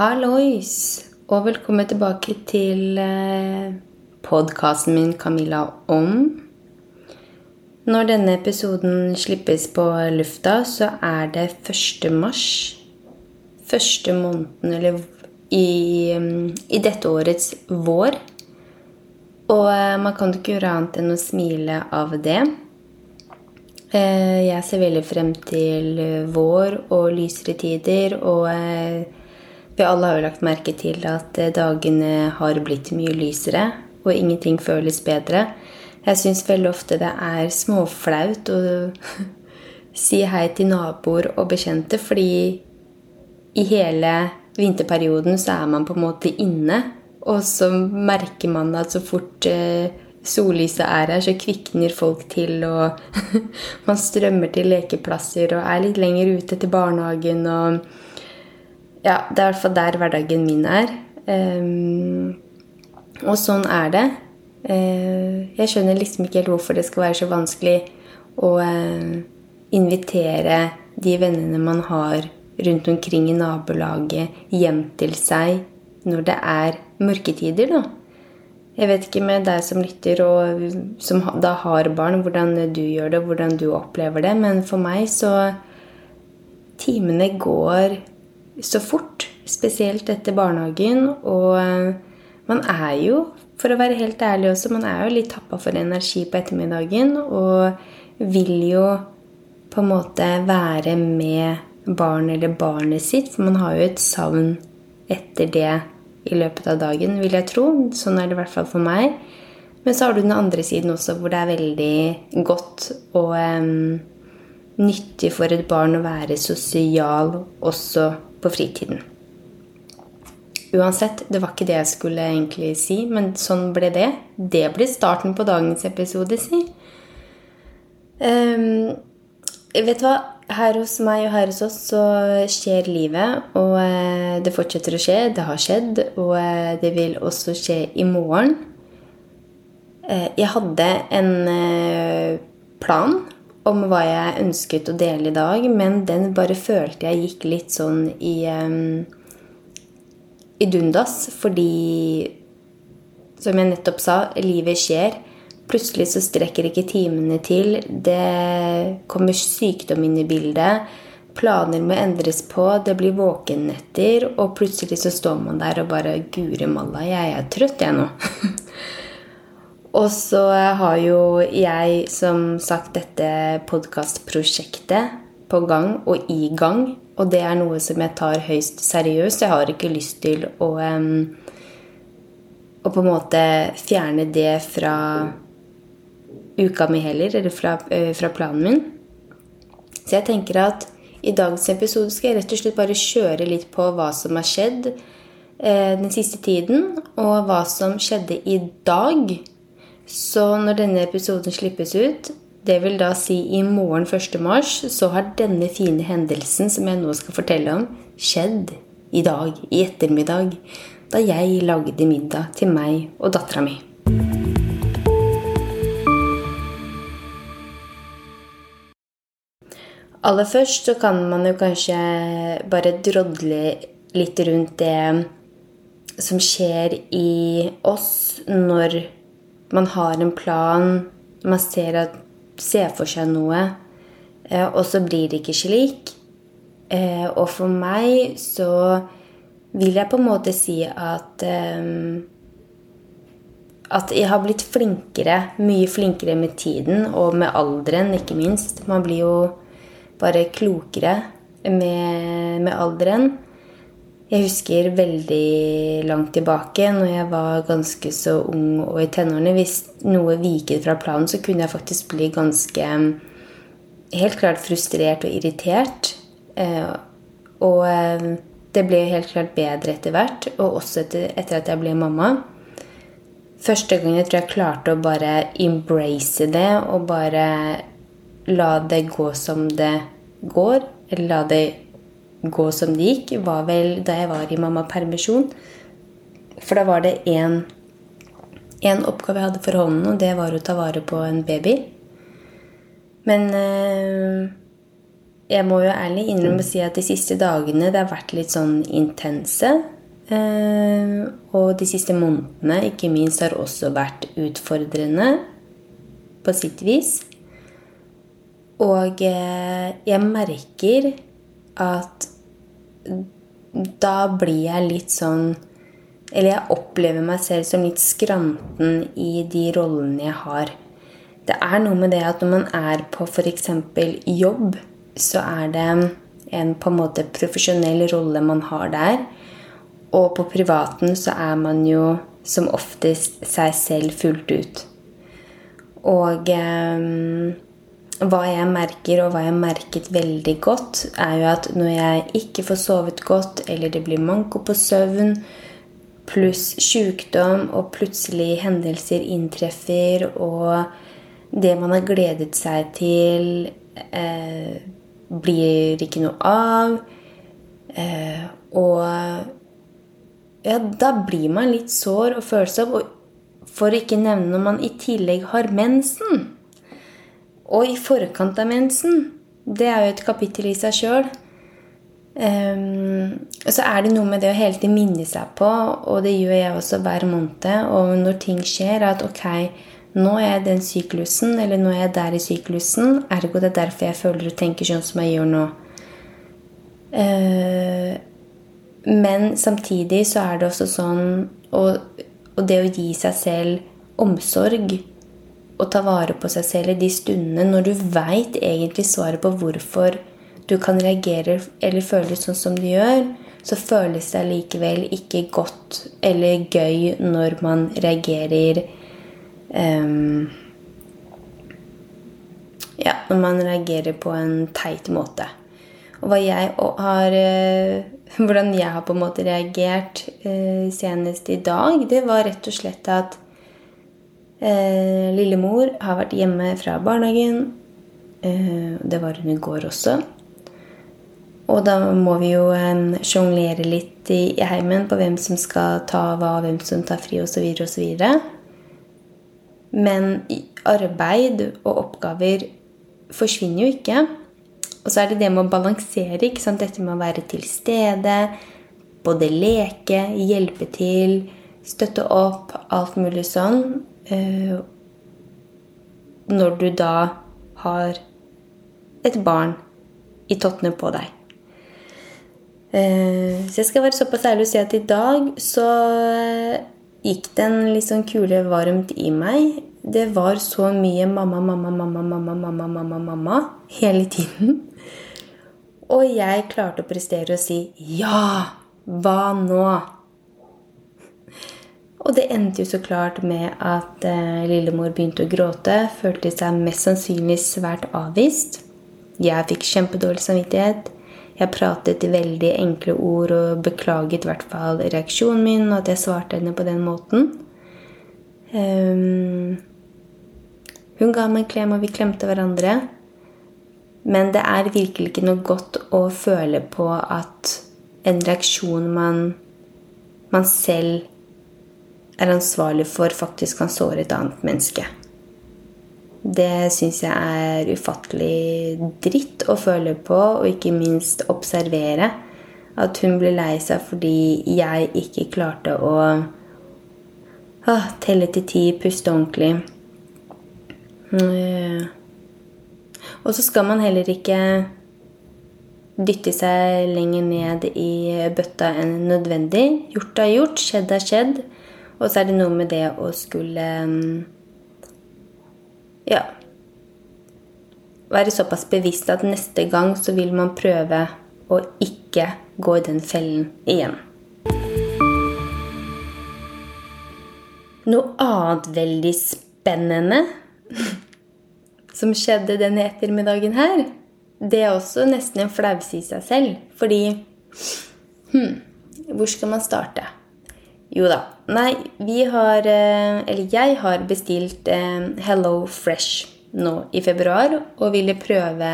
Hallois, og velkommen tilbake til eh, podkasten min 'Camilla om'. Når denne episoden slippes på lufta, så er det 1. mars. Første måneden eller i, i dette årets vår. Og eh, man kan ikke gjøre annet enn å smile av det. Eh, jeg ser veldig frem til vår og lysere tider, og vi alle har jo lagt merke til at eh, dagene har blitt mye lysere, og ingenting føles bedre. Jeg syns veldig ofte det er småflaut å si hei til naboer og bekjente, fordi i hele vinterperioden så er man på en måte inne. Og så merker man at så fort eh, sollyset er her, så kvikner folk til, og man strømmer til lekeplasser og er litt lenger ute til barnehagen og ja, det er i hvert fall der hverdagen min er. Um, og sånn er det. Uh, jeg skjønner liksom ikke helt hvorfor det skal være så vanskelig å uh, invitere de vennene man har rundt omkring i nabolaget, hjem til seg når det er mørketider, da. Jeg vet ikke med deg som lytter, og som da har barn, hvordan du gjør det, hvordan du opplever det, men for meg så Timene går så fort, spesielt etter barnehagen. Og eh, man er jo, for å være helt ærlig også, man er jo litt tappa for energi på ettermiddagen. Og vil jo på en måte være med barn eller barnet sitt. For man har jo et savn etter det i løpet av dagen, vil jeg tro. Sånn er det i hvert fall for meg. Men så har du den andre siden også, hvor det er veldig godt og um, nyttig for et barn å være sosial også på fritiden. Uansett, det var ikke det jeg skulle egentlig si, men sånn ble det. Det blir starten på dagens episode, si. Um, vet du hva? Her hos meg og her hos oss så skjer livet, og uh, det fortsetter å skje. Det har skjedd, og uh, det vil også skje i morgen. Uh, jeg hadde en plan om hva jeg ønsket å dele i dag, men den bare følte jeg gikk litt sånn i um, i dundas, fordi Som jeg nettopp sa, livet skjer. Plutselig så strekker ikke timene til. Det kommer sykdom inn i bildet. Planer må endres på. Det blir våkennetter. Og plutselig så står man der og bare Guri malla, jeg er trøtt, jeg nå. Og så har jo jeg som sagt dette podkastprosjektet på gang og i gang. Og det er noe som jeg tar høyst seriøst. Jeg har ikke lyst til å, um, å på en måte fjerne det fra uka mi heller, eller fra, uh, fra planen min. Så jeg tenker at i dagens episode skal jeg rett og slett bare kjøre litt på hva som har skjedd uh, den siste tiden, og hva som skjedde i dag så når denne episoden slippes ut, det vil da si i morgen 1. mars, så har denne fine hendelsen som jeg nå skal fortelle om, skjedd i dag, i ettermiddag, da jeg lagde middag til meg og dattera mi. Aller først så kan man jo kanskje bare drodle litt rundt det som skjer i oss når man har en plan, man ser, at, ser for seg noe, eh, og så blir det ikke slik. Eh, og for meg så vil jeg på en måte si at eh, At jeg har blitt flinkere, mye flinkere med tiden og med alderen, ikke minst. Man blir jo bare klokere med, med alderen. Jeg husker veldig langt tilbake, når jeg var ganske så ung og i tenårene Hvis noe viket fra planen, så kunne jeg faktisk bli ganske Helt klart frustrert og irritert. Eh, og eh, det ble helt klart bedre etter hvert, og også etter at jeg ble mamma. Første gang jeg tror jeg klarte å bare embrace det og bare la det gå som det går. Eller la det gå som det gikk, var vel da jeg var i mammapermisjon. For da var det én oppgave jeg hadde for hånden, og det var å ta vare på en baby. Men øh, jeg må jo ærlig innrømme å si at de siste dagene det har vært litt sånn intense. Eh, og de siste månedene, ikke minst, har også vært utfordrende på sitt vis. Og eh, jeg merker at da blir jeg litt sånn Eller jeg opplever meg selv som litt skranten i de rollene jeg har. Det er noe med det at når man er på f.eks. jobb, så er det en på en måte profesjonell rolle man har der. Og på privaten så er man jo som oftest seg selv fullt ut. Og eh, hva jeg merker, og hva jeg merket veldig godt, er jo at når jeg ikke får sovet godt, eller det blir manko på søvn, pluss sykdom, og plutselig hendelser inntreffer, og det man har gledet seg til, eh, blir ikke noe av, eh, og ja, da blir man litt sår og følsom. Og for ikke nevne når man i tillegg har mensen. Og i forkant av mensen. Det er jo et kapittel i seg sjøl. Um, ehm, så er det noe med det å hele tiden minne seg på, og det gjør jeg også hver måned. Og når ting skjer, at ok, nå er jeg den syklusen, eller nå er jeg der i syklusen. Ergo det er derfor jeg føler og tenker sånn som jeg gjør nå. Uh, men samtidig så er det også sånn Og, og det å gi seg selv omsorg å ta vare på seg selv i de stundene når du veit egentlig svaret på hvorfor du kan reagere eller føle sånn som du gjør, så føles det likevel ikke godt eller gøy når man reagerer um, Ja, når man reagerer på en teit måte. Og jeg har uh, Hvordan jeg har på en måte reagert uh, senest i dag, det var rett og slett at Eh, lillemor har vært hjemme fra barnehagen. Eh, det var hun i går også. Og da må vi jo eh, sjonglere litt i, i heimen på hvem som skal ta hva, hvem som tar fri osv. osv. Men arbeid og oppgaver forsvinner jo ikke. Og så er det det med å balansere. ikke sant? Dette med å være til stede. Både leke, hjelpe til, støtte opp, alt mulig sånn. Eh, når du da har et barn i tottene på deg. Eh, så jeg skal være såpass ærlig å si at i dag så gikk det en litt sånn kule varmt i meg. Det var så mye mamma, mamma, mamma, mamma, mamma, mamma, mamma hele tiden. Og jeg klarte å prestere og si ja! Hva nå? Og det endte jo så klart med at eh, lillemor begynte å gråte. Følte seg mest sannsynlig svært avvist. Jeg fikk kjempedårlig samvittighet. Jeg pratet i veldig enkle ord og beklaget i hvert fall reaksjonen min, og at jeg svarte henne på den måten. Um, hun ga meg en klem, og vi klemte hverandre. Men det er virkelig ikke noe godt å føle på at en reaksjon man, man selv er ansvarlig for, faktisk kan såre et annet menneske. Det syns jeg er ufattelig dritt å føle på, og ikke minst observere. At hun ble lei seg fordi jeg ikke klarte å ah, telle til ti, puste ordentlig. Mm. Og så skal man heller ikke dytte seg lenger ned i bøtta enn nødvendig. Gjort er gjort, skjedd er skjedd. Og så er det noe med det å skulle mm, Ja Være såpass bevisst at neste gang så vil man prøve å ikke gå i den fellen igjen. Noe annet veldig spennende som skjedde denne ettermiddagen her, det er også nesten en flause i seg selv. Fordi hm, Hvor skal man starte? Jo da. Nei, vi har eh, Eller jeg har bestilt eh, Hello Fresh nå i februar og ville prøve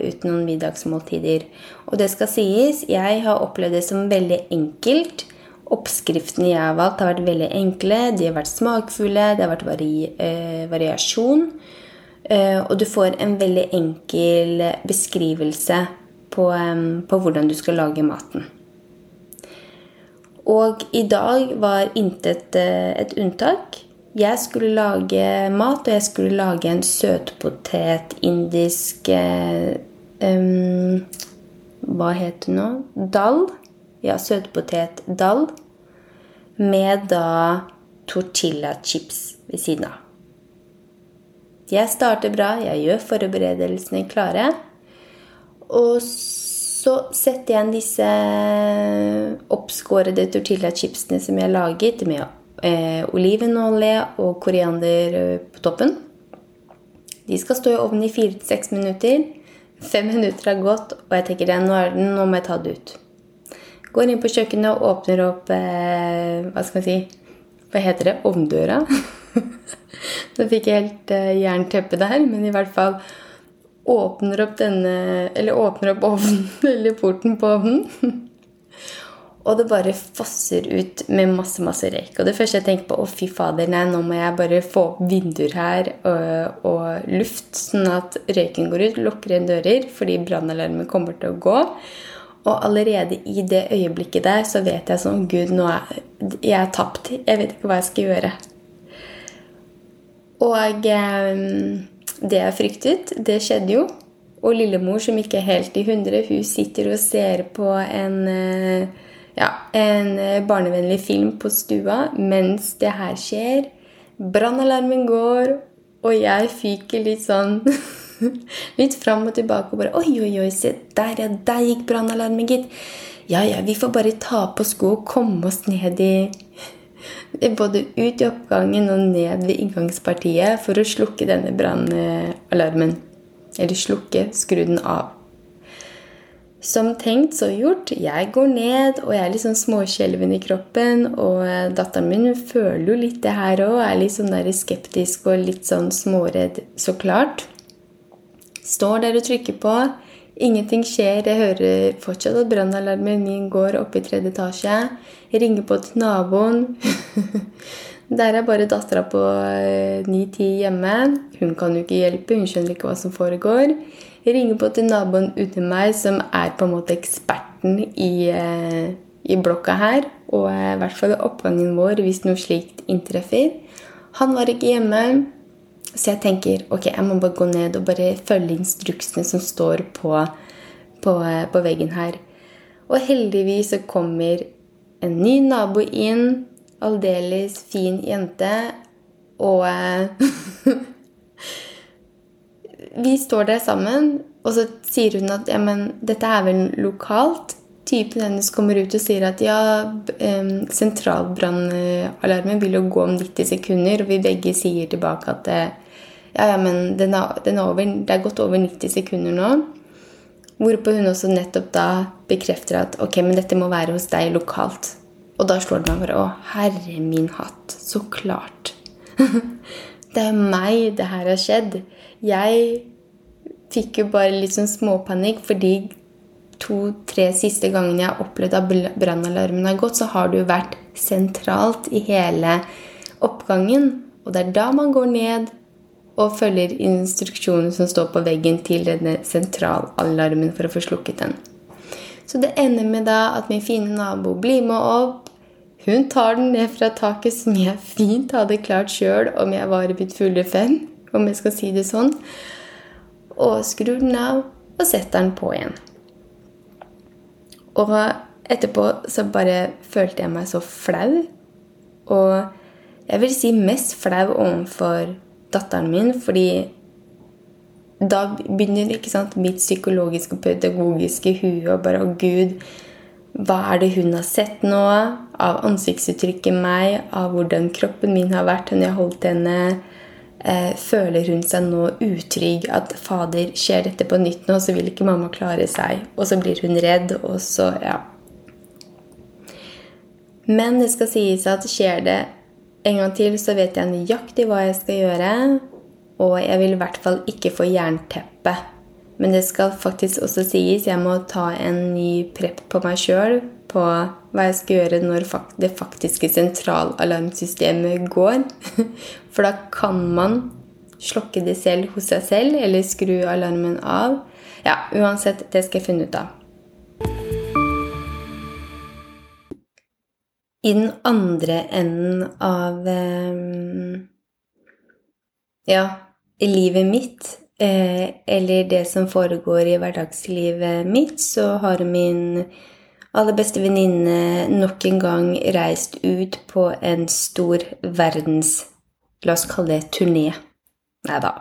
ut noen middagsmåltider. Og det skal sies, jeg har opplevd det som veldig enkelt. Oppskriftene jeg har valgt, har vært veldig enkle. De har vært smakfulle, det har vært vari eh, variasjon. Eh, og du får en veldig enkel beskrivelse på, på hvordan du skal lage maten. Og i dag var intet eh, et unntak. Jeg skulle lage mat, og jeg skulle lage en søtpotet indisk um, Hva heter det nå? Dal. Ja, søtpotet dal. Med da tortilla-chips ved siden av. Jeg starter bra, jeg gjør forberedelsene klare. Og så setter jeg inn disse oppskårede tortillachipsene som jeg har laget, med eh, olivenolje og koriander eh, på toppen. De skal stå i ovnen i fire til seks minutter. Fem minutter har gått, og jeg tenker nå, nå må jeg ta det ut. Går inn på kjøkkenet og åpner opp eh, Hva skal man si Hva heter det? Ovndøra? Nå fikk jeg helt eh, jernteppe der, men i hvert fall åpner opp denne Eller åpner opp ovnen, eller porten på ovnen. og det bare fosser ut med masse masse røyk. Og det første jeg tenker på, å fy fader, nei, nå må jeg bare få opp vinduer her og, og luft, sånn at røyken går ut. Lukker igjen dører fordi brannalarmen kommer til å gå. Og allerede i det øyeblikket der så vet jeg sånn Gud, nå er jeg er tapt. Jeg vet ikke hva jeg skal gjøre. Og eh, det jeg fryktet, det skjedde jo. Og lillemor, som ikke er helt i hundre, hun sitter og ser på en, eh, ja, en eh, barnevennlig film på stua mens det her skjer. Brannalarmen går, og jeg fyker litt sånn Litt fram og tilbake og bare Oi, oi, oi, se der, ja, der gikk brannalarmen, gitt. Ja, ja, vi får bare ta på sko og komme oss ned i både ut i oppgangen og ned ved inngangspartiet for å slukke denne brannalarmen. Eller slukke, skru den av. Som tenkt, så gjort. Jeg går ned, og jeg er litt sånn småskjelven i kroppen. Og datteren min føler jo litt det her òg. Er litt sånn skeptisk og litt sånn småredd, så klart. Står der og trykker på. Ingenting skjer. Jeg hører fortsatt at brannalarmen min går oppe i tredje etasje. Jeg ringer på til naboen. Der er bare dattera på eh, ni-ti hjemme. Hun kan jo ikke hjelpe, hun skjønner ikke hva som foregår. Jeg ringer på til naboen under meg, som er på en måte eksperten i, eh, i blokka her. Og i hvert fall oppgangen vår hvis noe slikt inntreffer. Han var ikke hjemme. Så jeg tenker ok, jeg må bare gå ned og bare følge instruksene som står på, på, på veggen her. Og heldigvis så kommer en ny nabo inn. Aldeles fin jente. Og Vi står der sammen, og så sier hun at ja, men dette er vel lokalt. Typen hennes kommer ut og sier at ja, sentralbrannalarmen vil jo gå om 90 sekunder. Og vi begge sier tilbake at ja, ja, men den er, den er over, det er gått over 90 sekunder nå. Hvorpå hun også nettopp da bekrefter at ok, men dette må være hos deg lokalt. Og da slår det meg bare Å, herre min hatt. Så klart. det er meg det her har skjedd. Jeg fikk jo bare litt sånn småpanikk fordi to-tre siste gangene jeg har opplevd at brannalarmen har gått, så har du vært sentralt i hele oppgangen. Og det er da man går ned og følger instruksjonene som står på veggen til denne sentralalarmen for å få slukket den. Så det ender med da at min fine nabo blir med opp. Hun tar den ned fra taket, som jeg fint hadde klart sjøl om jeg var i mitt fulle fem, om jeg skal si det sånn, og skrur den av og setter den på igjen. Og etterpå så bare følte jeg meg så flau. Og jeg vil si mest flau overfor datteren min, fordi da begynner ikke sant, mitt psykologiske og pedagogiske hue og bare Å, Gud, hva er det hun har sett nå? Av ansiktsuttrykket meg, av hvordan kroppen min har vært når jeg holdt henne. Eh, føler hun seg nå utrygg? At fader, skjer dette på nytt nå, så vil ikke mamma klare seg. Og så blir hun redd, og så Ja. Men det skal sies at skjer det en gang til så vet jeg nøyaktig hva jeg skal gjøre. Og jeg vil i hvert fall ikke få jernteppe. Men det skal faktisk også sies jeg må ta en ny prepp på meg sjøl på hva jeg skal gjøre når det faktiske sentralalarmsystemet går. For da kan man slokke det selv hos seg selv, eller skru alarmen av. Ja, uansett, det skal jeg finne ut av. I den andre enden av eh, Ja, livet mitt, eh, eller det som foregår i hverdagslivet mitt, så har min aller beste venninne nok en gang reist ut på en stor verdens La oss kalle det turné. Nei da.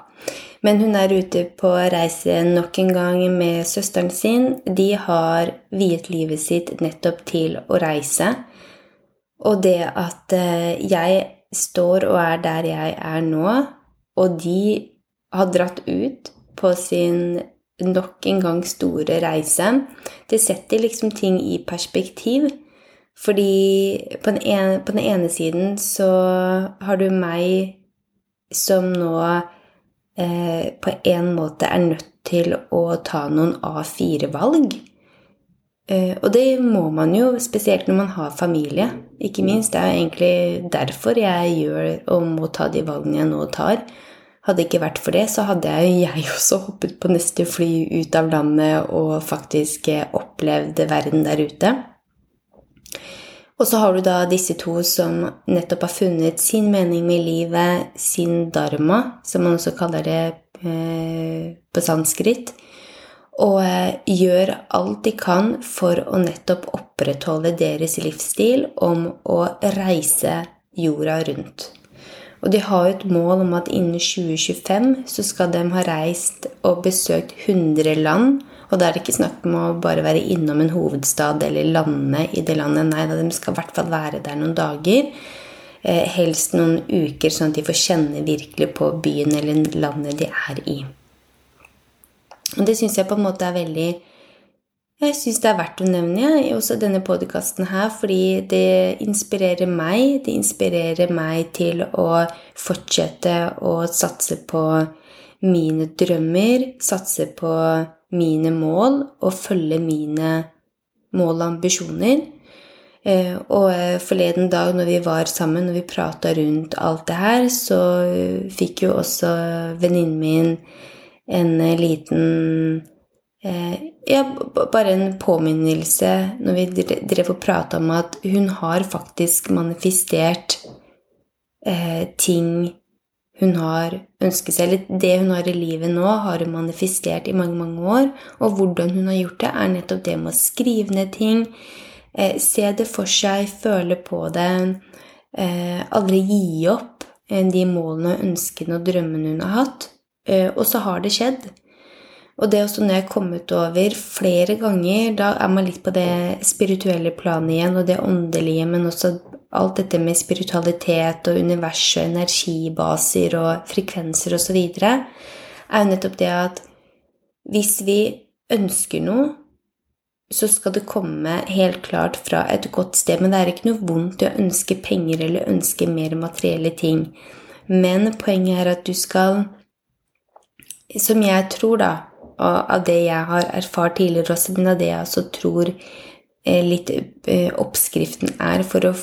Men hun er ute på reise nok en gang med søsteren sin. De har viet livet sitt nettopp til å reise. Og det at eh, jeg står og er der jeg er nå, og de har dratt ut på sin nok en gang store reise, det setter liksom ting i perspektiv. Fordi på den, ene, på den ene siden så har du meg som nå eh, på en måte er nødt til å ta noen A4-valg. Eh, og det må man jo, spesielt når man har familie. Ikke minst. Det er egentlig derfor jeg gjør og må ta de valgene jeg nå tar. Hadde det ikke vært for det, så hadde jeg, jeg også hoppet på neste fly ut av landet og faktisk eh, opplevd verden der ute. Og så har du da disse to som nettopp har funnet sin mening med livet, sin dharma, som man også kaller det eh, på sanskrit, og eh, gjør alt de kan for å nettopp opprettholde deres livsstil om å reise jorda rundt. Og de har jo et mål om at innen 2025 så skal de ha reist og besøkt 100 land og da er det ikke snakk om å bare være innom en hovedstad eller lande i det landet. Nei, de skal i hvert fall være der noen dager. Eh, helst noen uker, sånn at de får kjenne virkelig på byen eller landet de er i. Og det syns jeg på en måte er veldig Jeg syns det er verdt å nevne også denne podkasten her, fordi det inspirerer meg. Det inspirerer meg til å fortsette å satse på mine drømmer, satse på mine mål og følge mine mål og ambisjoner. Eh, og eh, forleden dag når vi var sammen og vi prata rundt alt det her, så eh, fikk jo også venninnen min en liten Ja, bare en påminnelse når vi drev og prata om at hun har faktisk manifestert ting hun har ønsket seg, eller det hun har i livet nå, har hun manifestert i mange, mange år. Og hvordan hun har gjort det, er nettopp det med å skrive ned ting, eh, se det for seg, føle på det, eh, aldri gi opp eh, de målene, ønskene og drømmene hun har hatt. Eh, og så har det skjedd. Og det også når jeg har kommet over flere ganger, da er man litt på det spirituelle planet igjen, og det åndelige, men også alt dette med spiritualitet og univers og energibaser og frekvenser osv., er jo nettopp det at hvis vi ønsker noe, så skal det komme helt klart fra et godt sted. Men det er ikke noe vondt å ønske penger eller ønske mer materielle ting. Men poenget er at du skal, som jeg tror, da, av det jeg har erfart tidligere også, men av det jeg også tror eh, litt eh, oppskriften er for å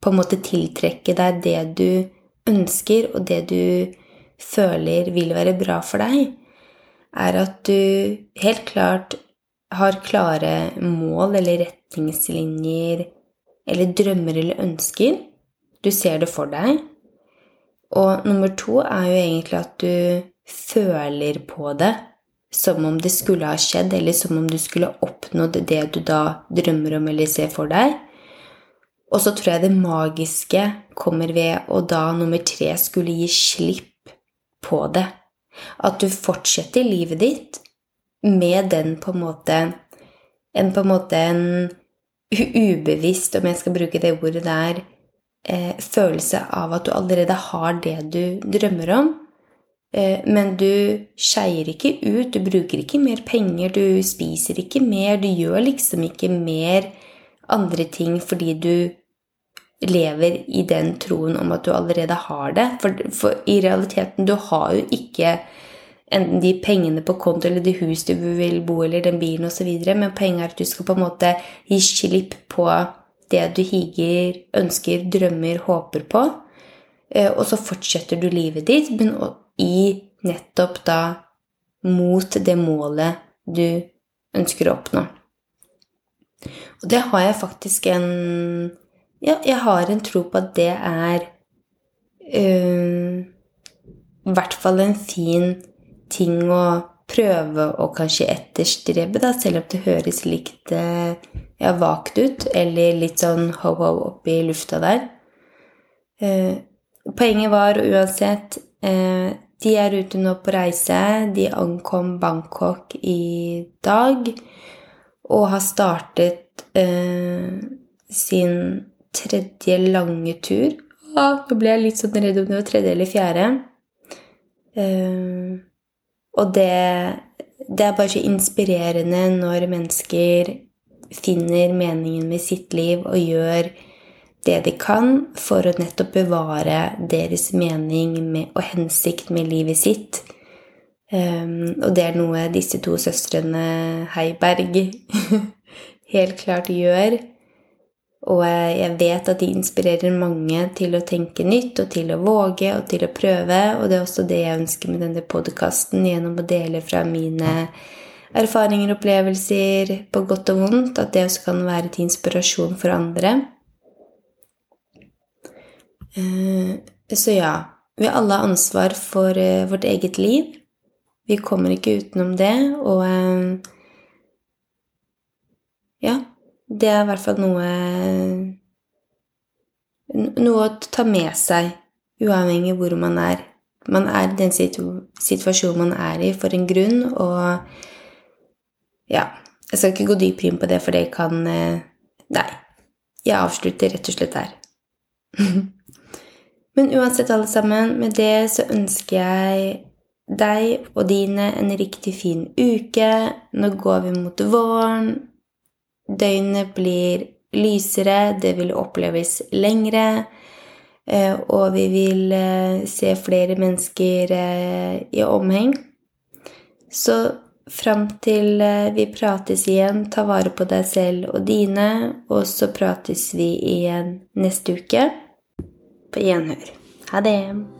på en måte tiltrekke deg det du ønsker, og det du føler vil være bra for deg, er at du helt klart har klare mål eller retningslinjer eller drømmer eller ønsker. Du ser det for deg. Og nummer to er jo egentlig at du føler på det som om det skulle ha skjedd, eller som om du skulle oppnådd det du da drømmer om eller ser for deg. Og så tror jeg det magiske kommer ved å da nummer tre skulle gi slipp på det. At du fortsetter livet ditt med den på en måte En på en måte en ubevisst, om jeg skal bruke det ordet der, eh, følelse av at du allerede har det du drømmer om. Eh, men du skeier ikke ut, du bruker ikke mer penger, du spiser ikke mer, du gjør liksom ikke mer andre ting fordi du lever i den troen om at du allerede har det. For, for, i realiteten, du har jo ikke enten de pengene på konto eller det huset du vil bo eller den bilen osv., men poenget er at du skal på en måte gi slipp på det du higer, ønsker, drømmer, håper på. Eh, og så fortsetter du livet ditt, men i nettopp da mot det målet du ønsker å oppnå. Og det har jeg faktisk en Ja, jeg har en tro på at det er øh, i hvert fall en fin ting å prøve å kanskje etterstrebe, da, selv om det høres litt øh, ja, vagt ut, eller litt sånn ho-ho oppi lufta der. Uh, poenget var uansett uh, De er ute nå på reise. De ankom Bangkok i dag og har startet eh, sin tredje lange tur. Ah, nå ble jeg litt sånn redd om det var tredje eller fjerde. og det, det er bare så inspirerende når mennesker finner meningen med sitt liv og gjør det de kan for å nettopp bevare deres mening med, og hensikt med livet sitt. Um, og det er noe disse to søstrene Heiberg helt klart gjør. Og jeg vet at de inspirerer mange til å tenke nytt og til å våge og til å prøve. Og det er også det jeg ønsker med denne podkasten, gjennom å dele fra mine erfaringer og opplevelser på godt og vondt, at det også kan være til inspirasjon for andre. Eh, så ja, vi har alle ansvar for eh, vårt eget liv. Vi kommer ikke utenom det, og eh, ja, det er i hvert fall noe Noe å ta med seg, uavhengig hvor man er. Man er i den situasjonen man er i, for en grunn, og ja, jeg skal ikke gå dypere inn på det, for det kan Nei. Jeg avslutter rett og slett her. Men uansett, alle sammen, med det så ønsker jeg deg og dine en riktig fin uke. Nå går vi mot våren. Døgnet blir lysere, det vil oppleves lengre. Eh, og vi vil eh, se flere mennesker i omheng. Så Fram til eh, vi prates igjen, ta vare på deg selv og dine, og så prates vi igjen neste uke. På gjenhør. Ha det.